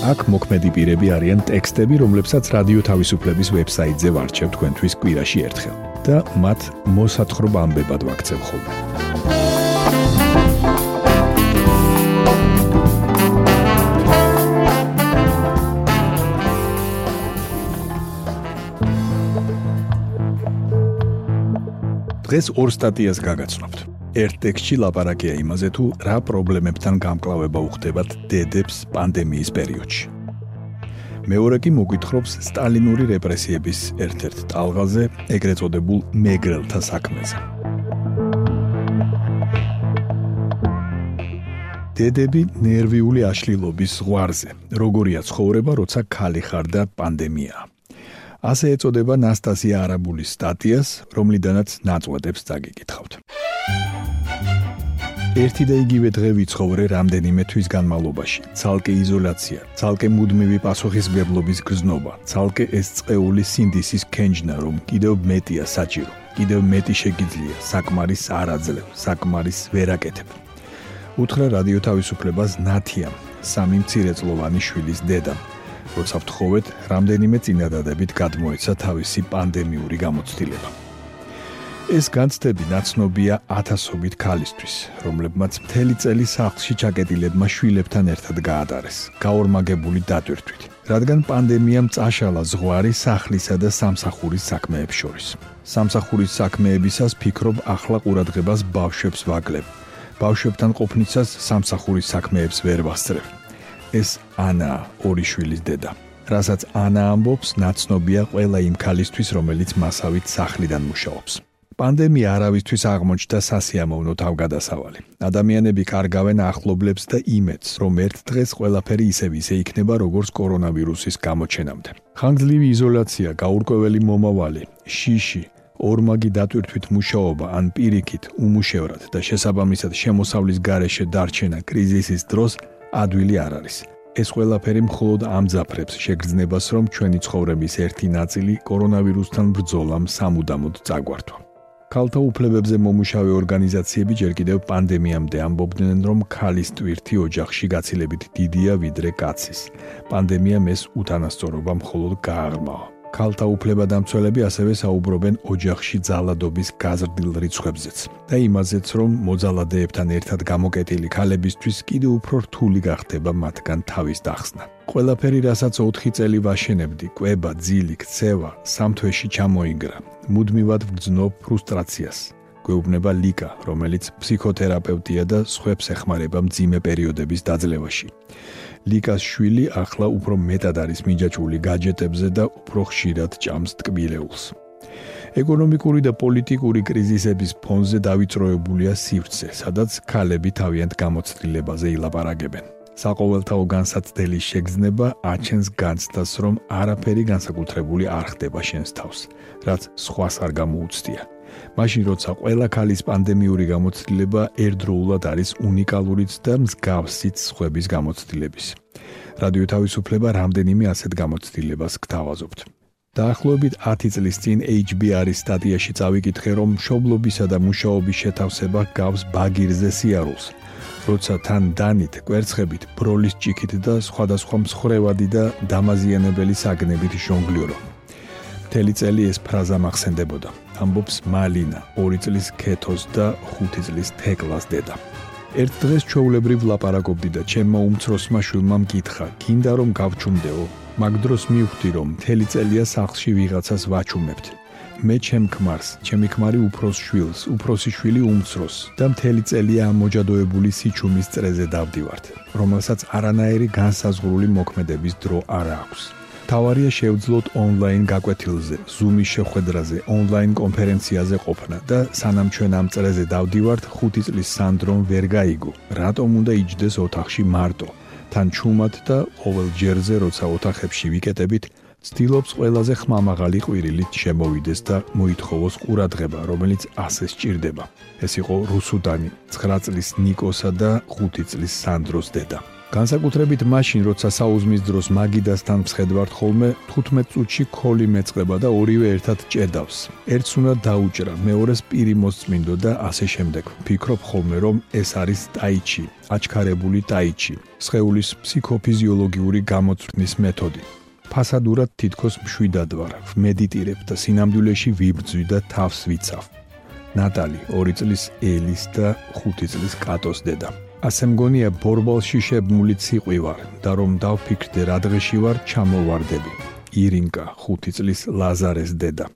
აქ მოქმედი პირები არიან ტექსტები, რომლებსაც რადიო თავისუფლების ვებსაიტზე ვარჩევ თქვენთვის კვირაში ერთხელ და მათ მოსათხრობ ამბებად ვაქცევ ხოლმე. დღეს ორ სტატიას გაგაცნობთ. ერთ ტექსტში ლაპარაკია იმაზე თუ რა პრობლემებთან გამკლავება უხდებათ დედებს პანდემიის პერიოდში. მეორე კი მოგვითხრობს სტალინური რეპრესიების ერთ-ერთ ტალღაზე, ეგრეთ წოდებულ მეგრელთა საქმეზე. დედები ნერვიული აშლილობის ზღვარზე. როგორია ცხოვრება, როცა ხალი ხარ და პანდემია. ასე ეწოდება ნასტასია არაბულის სტატიას, რომლიდანაც ნაწყვეტებს დაგიკითხავთ. ერთი და იგივე დღე ვიცხოვრე რამდენიმე თვის განმავლობაში. ცალკე იზოლაცია, ცალკე მუდმივი პასუხისმგებლობის გზნობა, ცალკე ეს წეული სინდისის კენჯნა, რომ კიდევ მეტია საჭირო, კიდევ მეტი შეგიძლია, საკმარის არაძლევ, საკმარის ვერაკეთებ. უთხრა რადიო თავისუფლებას ნათიამ, სამი მცირეწლოვანი შვილის დედამ. როცა ვთხოვეთ, რამდენიმე წინადადებით გადმოეცა თავისი პანდემიური გამოცდილება. ეს განცდები ნაცნობია ათასობით ქალისთვის, რომლებმაც მთელი წელი სახლში ჩაკეტილებმა შვილებთან ერთად გაატარეს, გაორმაგებული დატვირთვით, რადგან პანდემიამ წაშალა ზღვარი სახლისა და სამსახურის საქმეებს შორის. სამსახურის საქმეებისას ფიქრობ ახლა ყურადღებას ბავშვებს ვაგლებ. ბავშვებთან ყოფნისას სამსახურის საქმეებს ვერ ვასწრებ. ეს ანა ორი შვილის დედა. რასაც ანა ამბობს, ნაცნობია ყველა იმ ქალისთვის, რომელიც მასავით სახლიდან მუშაობს. პანდემია არავისთვის აღმოჩნდა სასიამოვნო თავგადასავალი. ადამიანები კარგავენ ახლობლებს და იმედს, რომ ერთ დღეს ყველაფერი ისევ ისე იქნება, როგორც კორონავირუსის გამოჩენამდე. ხანგრძლივი იზოლაცია, გაურკვეველი მომავალი, შიში, ორმაგი დატვირთვით მუშაობა ან პირიქით უმუშევრად და შესაბამისად შემოსავლის გარეშე დარჩენა კრიზისის დროს ადვილი არ არის. ეს ყველაფერი მხოლოდ ამძაფრებს შეგრძნებას, რომ ჩვენი ცხოვრების ერთი ნაწილი კორონავირუსთან ბრძოლამ სამუდამოდ წაგვართვა. ქალთა უფლებებზე მომუშავე ორგანიზაციები ჯერ კიდევ პანდემიამდე ამბობდნენ, რომ ქალის ტვირთი ოჯახში გაცილებით დიდია ვიდრე კაცის. პანდემიამ ეს უთანასწორობა მხოლოდ გააღრმავა. ქალთა უფლებადამცველები ასევე საუბრობენ ოჯახში ძალადობის გაზრდილ რიცხვებზეც და იმაზეც, რომ მოძალადეებთან ერთად გამოკეტილი ქალებისთვის კიდევ უფრო რთული გახდება მათგან თავის დახსნა. ყველაფერი, რასაც 4 წელი ვაშენებდი, კვება, ძილი, ქცევა, სამთვეში ჩამოინგრა. მუდმივად ვგრძნობ ფრუსტრაციას. გვეუბნება ლიკა, რომელიც ფსიქოთერაპევტია და სხვებს ეხმარება მძიმე პერიოდების დაძლევაში. ლიკას შვილი ახლა უფრო მეტად არის მიჯაჭვული გაჯეტებზე და უფრო ხშირად ჭამს ტკბილეულს. ეკონომიკური და პოლიტიკური კრიზისების ფონზე დავიწროებულია სივრცე, სადაც ქალები თავიანთ გამოცდილებაზე ილაპარაკებენ. საყოველთაო განსაცდელი შეგრძნება აჩენს განცდას, რომ არაფერი განსაკუთრებული არ ხდება შენს თავს, რაც სხვას არ გამოუცდია. მაშინ როცა ყველა ქალის პანდემიური გამოცდილება ერთდროულად არის უნიკალურიც და მსგავსიც სხვების გამოცდილების. რადიო თავისუფლება რამდენიმე ასეთ გამოცდილებას გთავაზობთ. დაახლოებით 10 წლის წინ HBR-ის სტატიაში წავიკითხე, რომ მშობლობისა და მუშაობის შეთავსება გავს ბაგირზე სიარულს. როცა თან დანით, კვერცხებით, ბროლის ჭიქით და სხვადასხვა მსხრევადი და დამაზიანებელი საგნებით ჟონგლიორო. მთელი წელი ეს ფრაზა მახსენდებოდა. ამბობს მალინა, 2 წლის ქეთოს და 5 წლის თეკლას დედა. ერთ დღეს ჩაულებრივ ლაპარაკობდი და ჩემმა უმცროსმა შვილმა მკითხა: "გინდა რომ გავჩუმდეო?" მაგ დროს მივხვდი რომ მთელი წელია სახლში ვიღაცას ვაჩუმებთ. მე ჩემ ქმარს, ჩემი ქმარი უფროს შვილს, უფროსი შვილი უმცროს და მთელი წელია ამოჯადოებული სიჩუმის წრეზე დავდივართ, რომელსაც არანაირი განსაზღვრული მოქმედების დრო არ აქვს. თავარია შევძლოთ ონლაინ გაკვეთილზე, Zoom-ის შეხვედრაზე, ონლაინ კონფერენციაზე ყოფნა და სანამ ჩვენ ამ წრეზე დავდივართ, 5 წლის სანდრომ ვერ გაიგო, რატომ უნდა იჯდეს ოთახში მარტო. თან ჩუმად და ყოველ ჯერზე როცა ოთახებში ვიკეტებით ცდილობს ყველაზე ხმამაღალი ყვირილით შემოვიდეს და მოითხოვოს ყურადღება, რომელიც ასე სჭირდება. ეს იყო რუსუდანი, 9 წლის ნიკოსა და 5 წლის სანდროს დედა. განსაკუთრებით მაშინ, როცა საუზმის დროს მაგიდასთან მსხედვართ ხოლმე, 15 წუთში ქოლი მეწყება და ორივე ერთად ჭედავს. ერთს უნდა დაუჭრა, მეორეს პირი მოსწმინდო და ასე შემდეგ. ფიქრობ ხოლმე, რომ ეს არის ტაიჩი, აჩქარებული ტაიჩი, სხეულის ფსიქოფიზიოლოგიური გამოცვლის მეთოდი. ფასადურად თითქოს მშვიდად ვარ, მედიტირებ და სინამდვილეში ვიბრძვი და თავს ვიცავ. ნატალი, 2 წლის ელის და 5 წლის კატოს დედა. ასე მგონია ბორბალში შებმული ციყვი ვარ და რომ დავფიქრდე რა დღეში ვარ ჩამოვარდები. ირინკა, 5 წლის ლაზარეს დედა.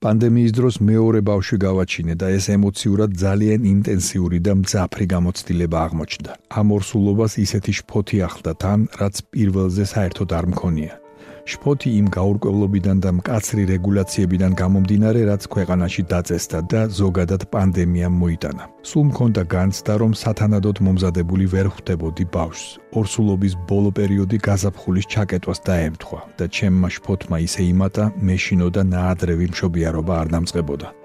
პანდემიის დროს მეორე ბავშვი გავაჩინე და ეს ემოციურად ძალიან ინტენსიური და მძაფრი გამოცდილება აღმოჩნდა. ამ ორსულობას ისეთი შფოთი ახლდა თან, რაც პირველზე საერთოდ არ მქონია. შფოთი იმ გაურკვევლობიდან და მკაცრი რეგულაციებიდან გამომდინარე, რაც ქვეყანაში დაწესდა და ზოგადად პანდემიამ მოიტანა. სულ მქონდა განცდა, რომ სათანადოდ მომზადებული ვერ ხვდებოდი ბავშვს. ორსულობის ბოლო პერიოდი გაზაფხულის ჩაკეტვას დაემთხვა და ჩემმა შფოთმა ისე იმატა, მეშინო და ნაადრევი მშობიარობა არ დამწყებოდა.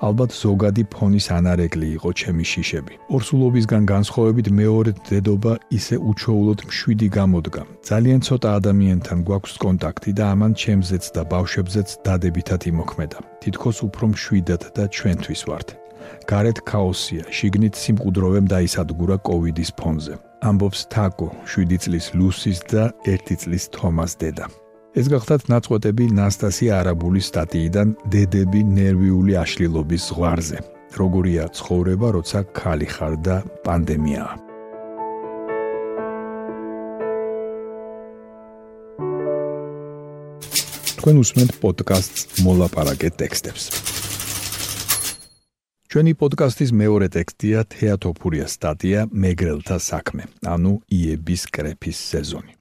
ალბათ ზოგადი ფონის ანარეკლი იყო ჩემი შიშები. ორსულობისგან განსხვავებით მეორე დედობა ისე უჩვეულოდ მშვიდი გამოდგა. ძალიან ცოტა ადამიანთან გვაქვს კონტაქტი და ამან ჩემზეც და ბავშვებზეც დადებითად იმოქმედა. თითქოს უფრო მშვიდად და ჩვენთვის ვართ. გარეთ ქაოსია, შიგნით სიმყუდროვემ დაისადგურა კოვიდის ფონზე. ამბობს თაკო, 7 წლის ლუსის და 1 წლის თომას დედა. ეს გახდათ ნაწყვეტები ნასტასია არაბულის სტატიიდან დედები ნერვიული აშლილობის ზღვარზე. როგორია ცხოვრება, როცა ხალი ხარ და პანდემიაა. თქვენ უსმენთ პოდკასტს მოლაპარაკე ტექსტებს. ჩვენი პოდკასტის მეორე ტექსტია თეატოფურია სტატია მეგრელთა საქმე, ანუ იების კრეფის სეზონი.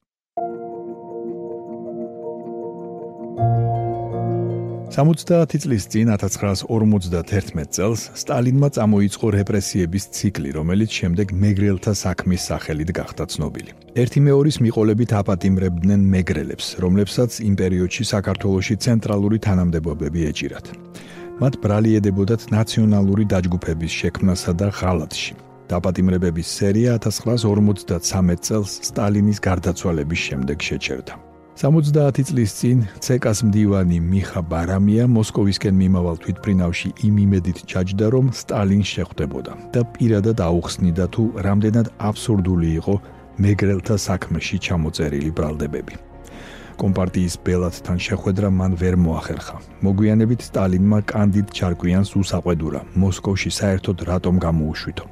70 წლის წინ 1951 წელს სტალინმა წამოიწყო რეპრესიების ციკლი, რომელიც შემდეგ მეგრელთა საქმის სახელით გახდა ცნობილი. ერთი მეორის მიყოლებით აპატიმრებდნენ მეგრელებს, რომლებსაც იმ პერიოდში საქართველოსი ცენტრალური თანამდებობები ეჭირათ. მათ ბრალიედებოდათ ნაციონალური დაჯგუფების შექმნასა და ღალატში. დაპატიმრებების სერია 1953 წელს სტალინის გარდაცვალების შემდეგ შეჩერდა. 70 წლის წინ ცეკას მდივანი მიხა ბარამია მოსკოვისკენ მიმავალ თვითფრინავში იმ იმედით ჩაჯდა რომ სტალინს შეხვდებოდა და პირადად აუხსნიდა თუ რამდენად აბსურდული იყო მეგრელთა საქმეში ჩამოწერილი ბრალდებები. კომპარტიის ბელათთან შეხვედრა მან ვერ მოახერხა. მოგვიანებით სტალინმა კანდიდ ჩარკვიანს უსაყვედურა მოსკოვში საერთოდ რატომ გამოუშვითო.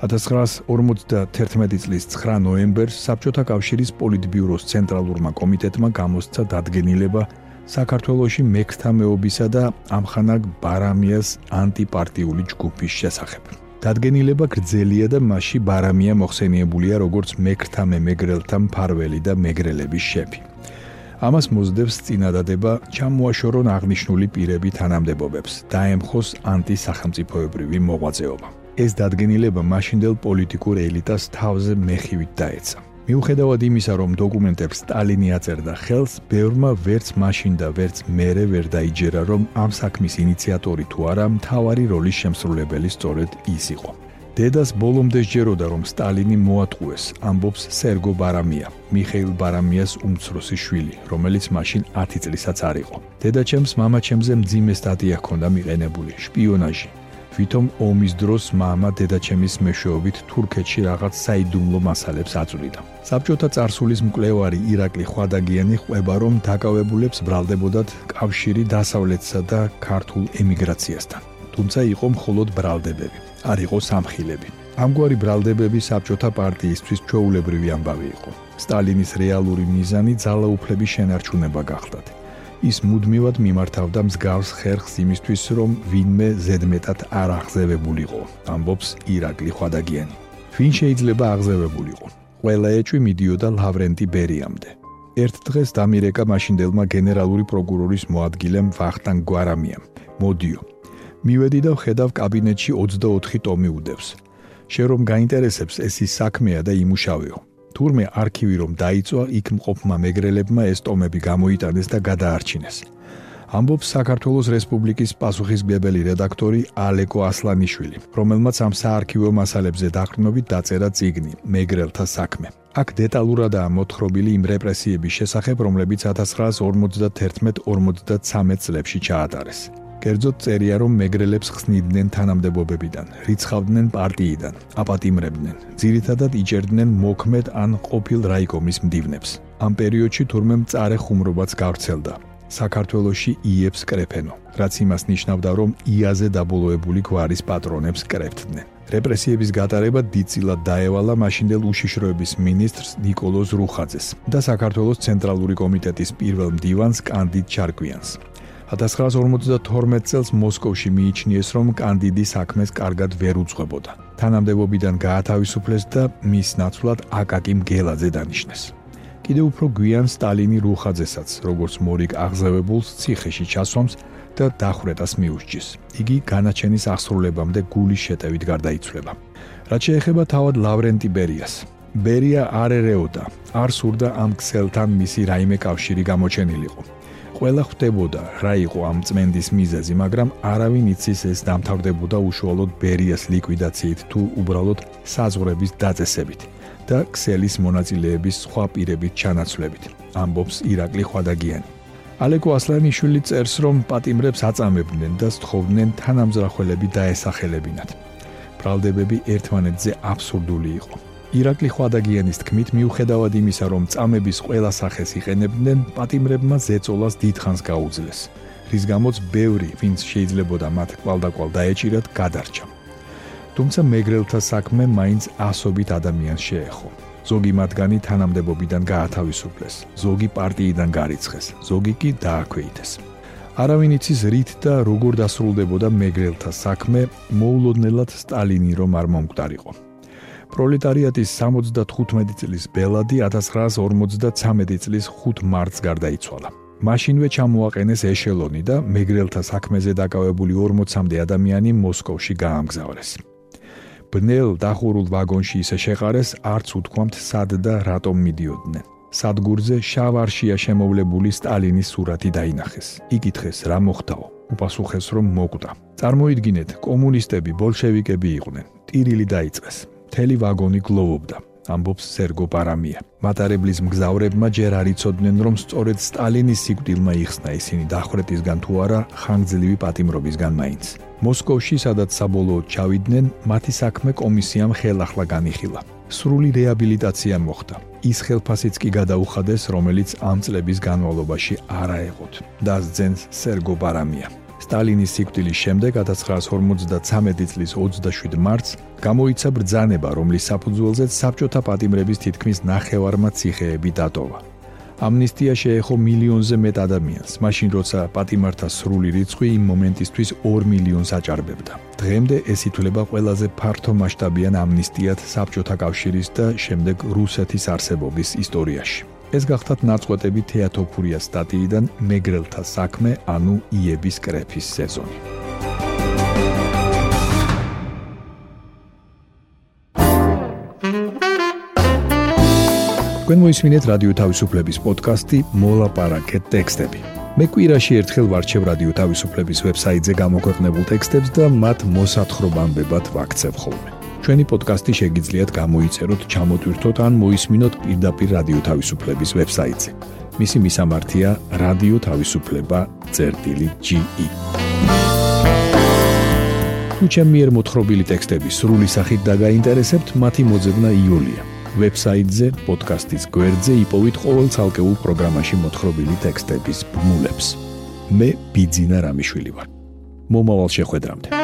1951 წლის 9 ნოემბერს საბჭოთა კავშირის პოლიტბიუროს ცენტრალურმა კომიტეტმა გამოსცა დადგენილება საქართველოსი მექსთამეობისა და ამხანაგ ბარამიას ანტიპარტიული ჯგუფის შესახებ. დადგენილება გრძელია და მასში ბარამია მოხსენიებულია როგორც მექსთამე მეგრელთა მფარველი და მეგრელების შეფი. ამას მოძდებს წინადადება ჩამოაშორონ აღნიშნული პირები თანამდებობებს, დაემხოს ანტისახელმწიფოებრივი მოღვაწეობა. ეს დადგენილება მაშინდელ პოლიტიკურ ელიტას თავზე მეხივით დაეცა. მიუხედავად იმისა, რომ დოკუმენტებს სტალინი აწერდა ხელს, ბევრმა ვერც მაშინ და ვერც მერე ვერ დაიჯერა, რომ ამ საქმის ინიციატორი თუ არა, მთავარი როლის შემსრულებელი სწორედ ის იყო. დედას ბოლომდე შეეროდა, რომ სტალინი მოატყუეს, ამბობს სერგო ბარამია, მიხეილ ბარამიას უმცროსი შვილი, რომელიც მაშინ 10 წლისაც არ იყო. დედაჩემს მამაჩემზე მძიმე სტატია ჰქონდა მიყენებული, შპიონაჟი, თვითონ ომის დროს მამა დედაჩემის მეშვეობით თურქეთში რაღაც საიდუმლო მასალებს აწვდიდა. საბჭოთა წარსულის მკვლევარი ირაკლი ხვადაგიანი ყვება, რომ დაკავებულებს ბრალდებოდათ კავშირი დასავლეთსა და ქართულ ემიგრაციასთან. თუმცა იყო მხოლოდ ბრალდებები, არ იყო სამხილები. ამგვარი ბრალდებები საბჭოთა პარტიისთვის ჩვეულებრივი ამბავი იყო. სტალინის რეალური მიზანი ძალაუფლების შენარჩუნება გახლდათ. ის მუდმივად მიმართავდა მსგავს ხერხს იმისთვის, რომ ვინმე ზედმეტად არ აღზევებულიყო, ამბობს ირაკლი ხვადაგიანი. ვინ შეიძლება აღზევებულიყო? ყველა ეჭვი მიდიოდა ლავრენტი ბერიამდე. ერთ დღეს დამირეკა მაშინდელმა გენერალური პროკურორის მოადგილემ ვახტანგ გვარამიამ. მოდიო. მივედი და ვხედავ კაბინეტში 24 ტომი უდევს. შენ რომ გაინტერესებს ეს ის საქმეა და იმუშავეო. თურმე არქივი რომ დაიწვა, იქ მყოფმა მეგრელებმა ეს ტომები გამოიტანეს და გადაარჩინეს. ამბობს საქართველოს რესპუბლიკის პასუხისმგებელი რედაქტორი ალეკო ასლანიშვილი, რომელმაც ამ საარქივო მასალებზე დაყრდნობით დაწერა წიგნი მეგრელთა საქმე. აქ დეტალურადაა მოთხრობილი იმ რეპრესიების შესახებ, რომლებიც 1951-53 წლებში ჩაატარეს. კერძოდ წერია, რომ მეგრელებს ხსნიდნენ თანამდებობებიდან, რიცხავდნენ პარტიიდან, აპატიმრებდნენ, ძირითადად იჭერდნენ მოქმედ ან ყოფილ რაიკომის მდივნებს. ამ პერიოდში თურმე მწარე ხუმრობაც გავრცელდა. საქართველოში იებს კრეფენო, რაც იმას ნიშნავდა, რომ იაზე დაბოლოებული გვარის პატრონებს კრეფდნენ. რეპრესიების გატარება დიდწილად დაევალა მაშინდელ უშიშროების მინისტრს نيكოლოზ რუხაძეს და საქართველოს ცენტრალური კომიტეტის პირველ მდივანს კანდიდ ჩარკვიანს. 1952 წელს მოსკოვში მიიჩნიეს, რომ კანდიდი საქმეს კარგად ვერ უძღვებოდა. თანამდებობიდან გაათავისუფლეს და მის ნაცვლად აკაკი მგელაძე დანიშნეს. კიდევ უფრო გვიან სტალინი რუხაძესაც, როგორც მორიგ აღზევებულს ციხეში ჩასვამს და დახვრეტას მიუსჯის. იგი განაჩენის აღსრულებამდე გულის შეტევით გარდაიცვლება. რაც შეეხება თავად ლავრენტი ბერიას, ბერია არ ერეოდა, არ სურდა ამ ქსელთან მისი რაიმე კავშირი გამოჩენილიყო. ყველა ხვდებოდა რა იყო ამ წმენდის მიზეზი, მაგრამ არავინ იცის ეს დამთავრდებოდა უშუალოდ ბერიას ლიკვიდაციით თუ უბრალოდ საზღვრების დაწესებით და ქსელის მონაწილეების სხვა პირებით ჩანაცვლებით. ამბობს ირაკლი ხვადაგიანი. ალეკო ასლანიშვილი წერს, რომ პატიმრებს აწამებდნენ და სთხოვდნენ თანამზრახველები დაესახელებინათ. ბრალდებები ერთმანეთზე აბსურდული იყო. ირაკლი ხვადაგიანის თქმით მიუხედავად იმისა რომ წამების ყველა სახეს იყენებდნენ პატიმრებმა ზეწოლას დიდხანს გაუძლეს. რის გამოც ბევრი ვინც შეიძლებოდა მათ კვალდაკვალ დაეჭირათ გადარჩა. თუმცა მეგრელთა საქმე მაინც ასობით ადამიანს შეეხო. ზოგი მათგანი თანამდებობიდან გაათავისუფლეს ზოგი პარტიიდან გარიცხეს ზოგი კი დააქვეითეს. არავინ იცის რით და როგორ დასრულდებოდა მეგრელთა საქმე მოულოდნელად სტალინი რომ არ მომკვდარიყო პროლეტარიატის 75 წლის ბელადი 1953 წლის 5 მარტს გარდაიცვალა. მაშინვე ჩამოაყენეს ეშელონი და მეგრელთა საქმეზე დაკავებული 40-მდე ადამიანი მოსკოვში გაამგზავრეს. ბნელ დახურულ ვაგონში ისე შეყარეს, არც უთქვამთ სად და რატომ მიდიოდნენ. სადგურზე შავარშია შემოვლებული სტალინის სურათი დაინახეს. იკითხეს რა მოხდაო. უპასუხეს რომ მოკვდა. წარმოიდგინეთ, კომუნისტები, ბოლშევიკები იყვნენ. ტირილი დაიწყეს. მთელი ვაგონი გლოვობდა. ამბობს სერგო პარამია. მატარებლის მგზავრებმა ჯერ არ იცოდნენ რომ სწორედ სტალინის სიკვდილმა იხსნა ისინი დახვრეტისგან თუ არა ხანგრძლივი პატიმრობისგან მაინც. მოსკოვში სადაც საბოლოოდ ჩავიდნენ მათი საქმე კომისიამ ხელახლა განიხილა. სრული რეაბილიტაცია მოხდა. ის ხელფასიც კი გადაუხადეს რომელიც ამ წლების განმავლობაში არაეღოთ დასძენს სერგო პარამია სტალინის სიკვდილის შემდეგ 1953 წლის 27 მარტს გამოიცა ბრძანება, რომლის საფუძველზეც საბჭოთა პატიმრების თითქმის ნახევარმა ციხეები დატოვა. ამნისტია შეეხო მილიონზე მეტ ადამიანს, მაშინ როცა პატიმართა სრული რიცხვი იმ მომენტისთვის 2 მილიონს აჭარბებდა. დღემდე ეს ითვლება ყველაზე ფართო მასშტაბიან ამნისტიად საბჭოთა კავშირის და შემდეგ რუსეთის არსებობის ისტორიაში. ეს გახდათ ნაწყვეტები თეატოფურიას სტატიიდან მეგრელთა საქმე, ანუ იების კრეფის სეზონი. თქვენ მოისმინეთ რადიო თავისუფლების პოდკასტი მოლაპარაკეთ ტექსტები. მე კვირაში ერთხელ ვარჩევ რადიო თავისუფლების ვებსაიტზე გამოქვეყნებულ ტექსტებს და მათ მოსათხრობამდე ვაქცევ ხოლმე. ჩვენი პოდკასტი შეგიძლიათ გამოიწეროთ, ჩამოტვირთოთ ან მოისმინოთ პირდაპირ რადიო თავისუფლების ვებსაიტზე. მისი მისამართია თავისუფლება.ge. თუ ჩემი მიერ მოთხრობილი ტექსტები სრული სახით დაგაინტერესებთ, მათი მოძებნა იულია. ვებსაიტზე, პოდკასტის გვერდზე იპოვეთ ყოველ ცალკეულ პროგრამაში მოთხრობილი ტექსტების ბმულებს. მე ბიძინა რამიშვილი ვარ. მომავალ შეხვედრამდე.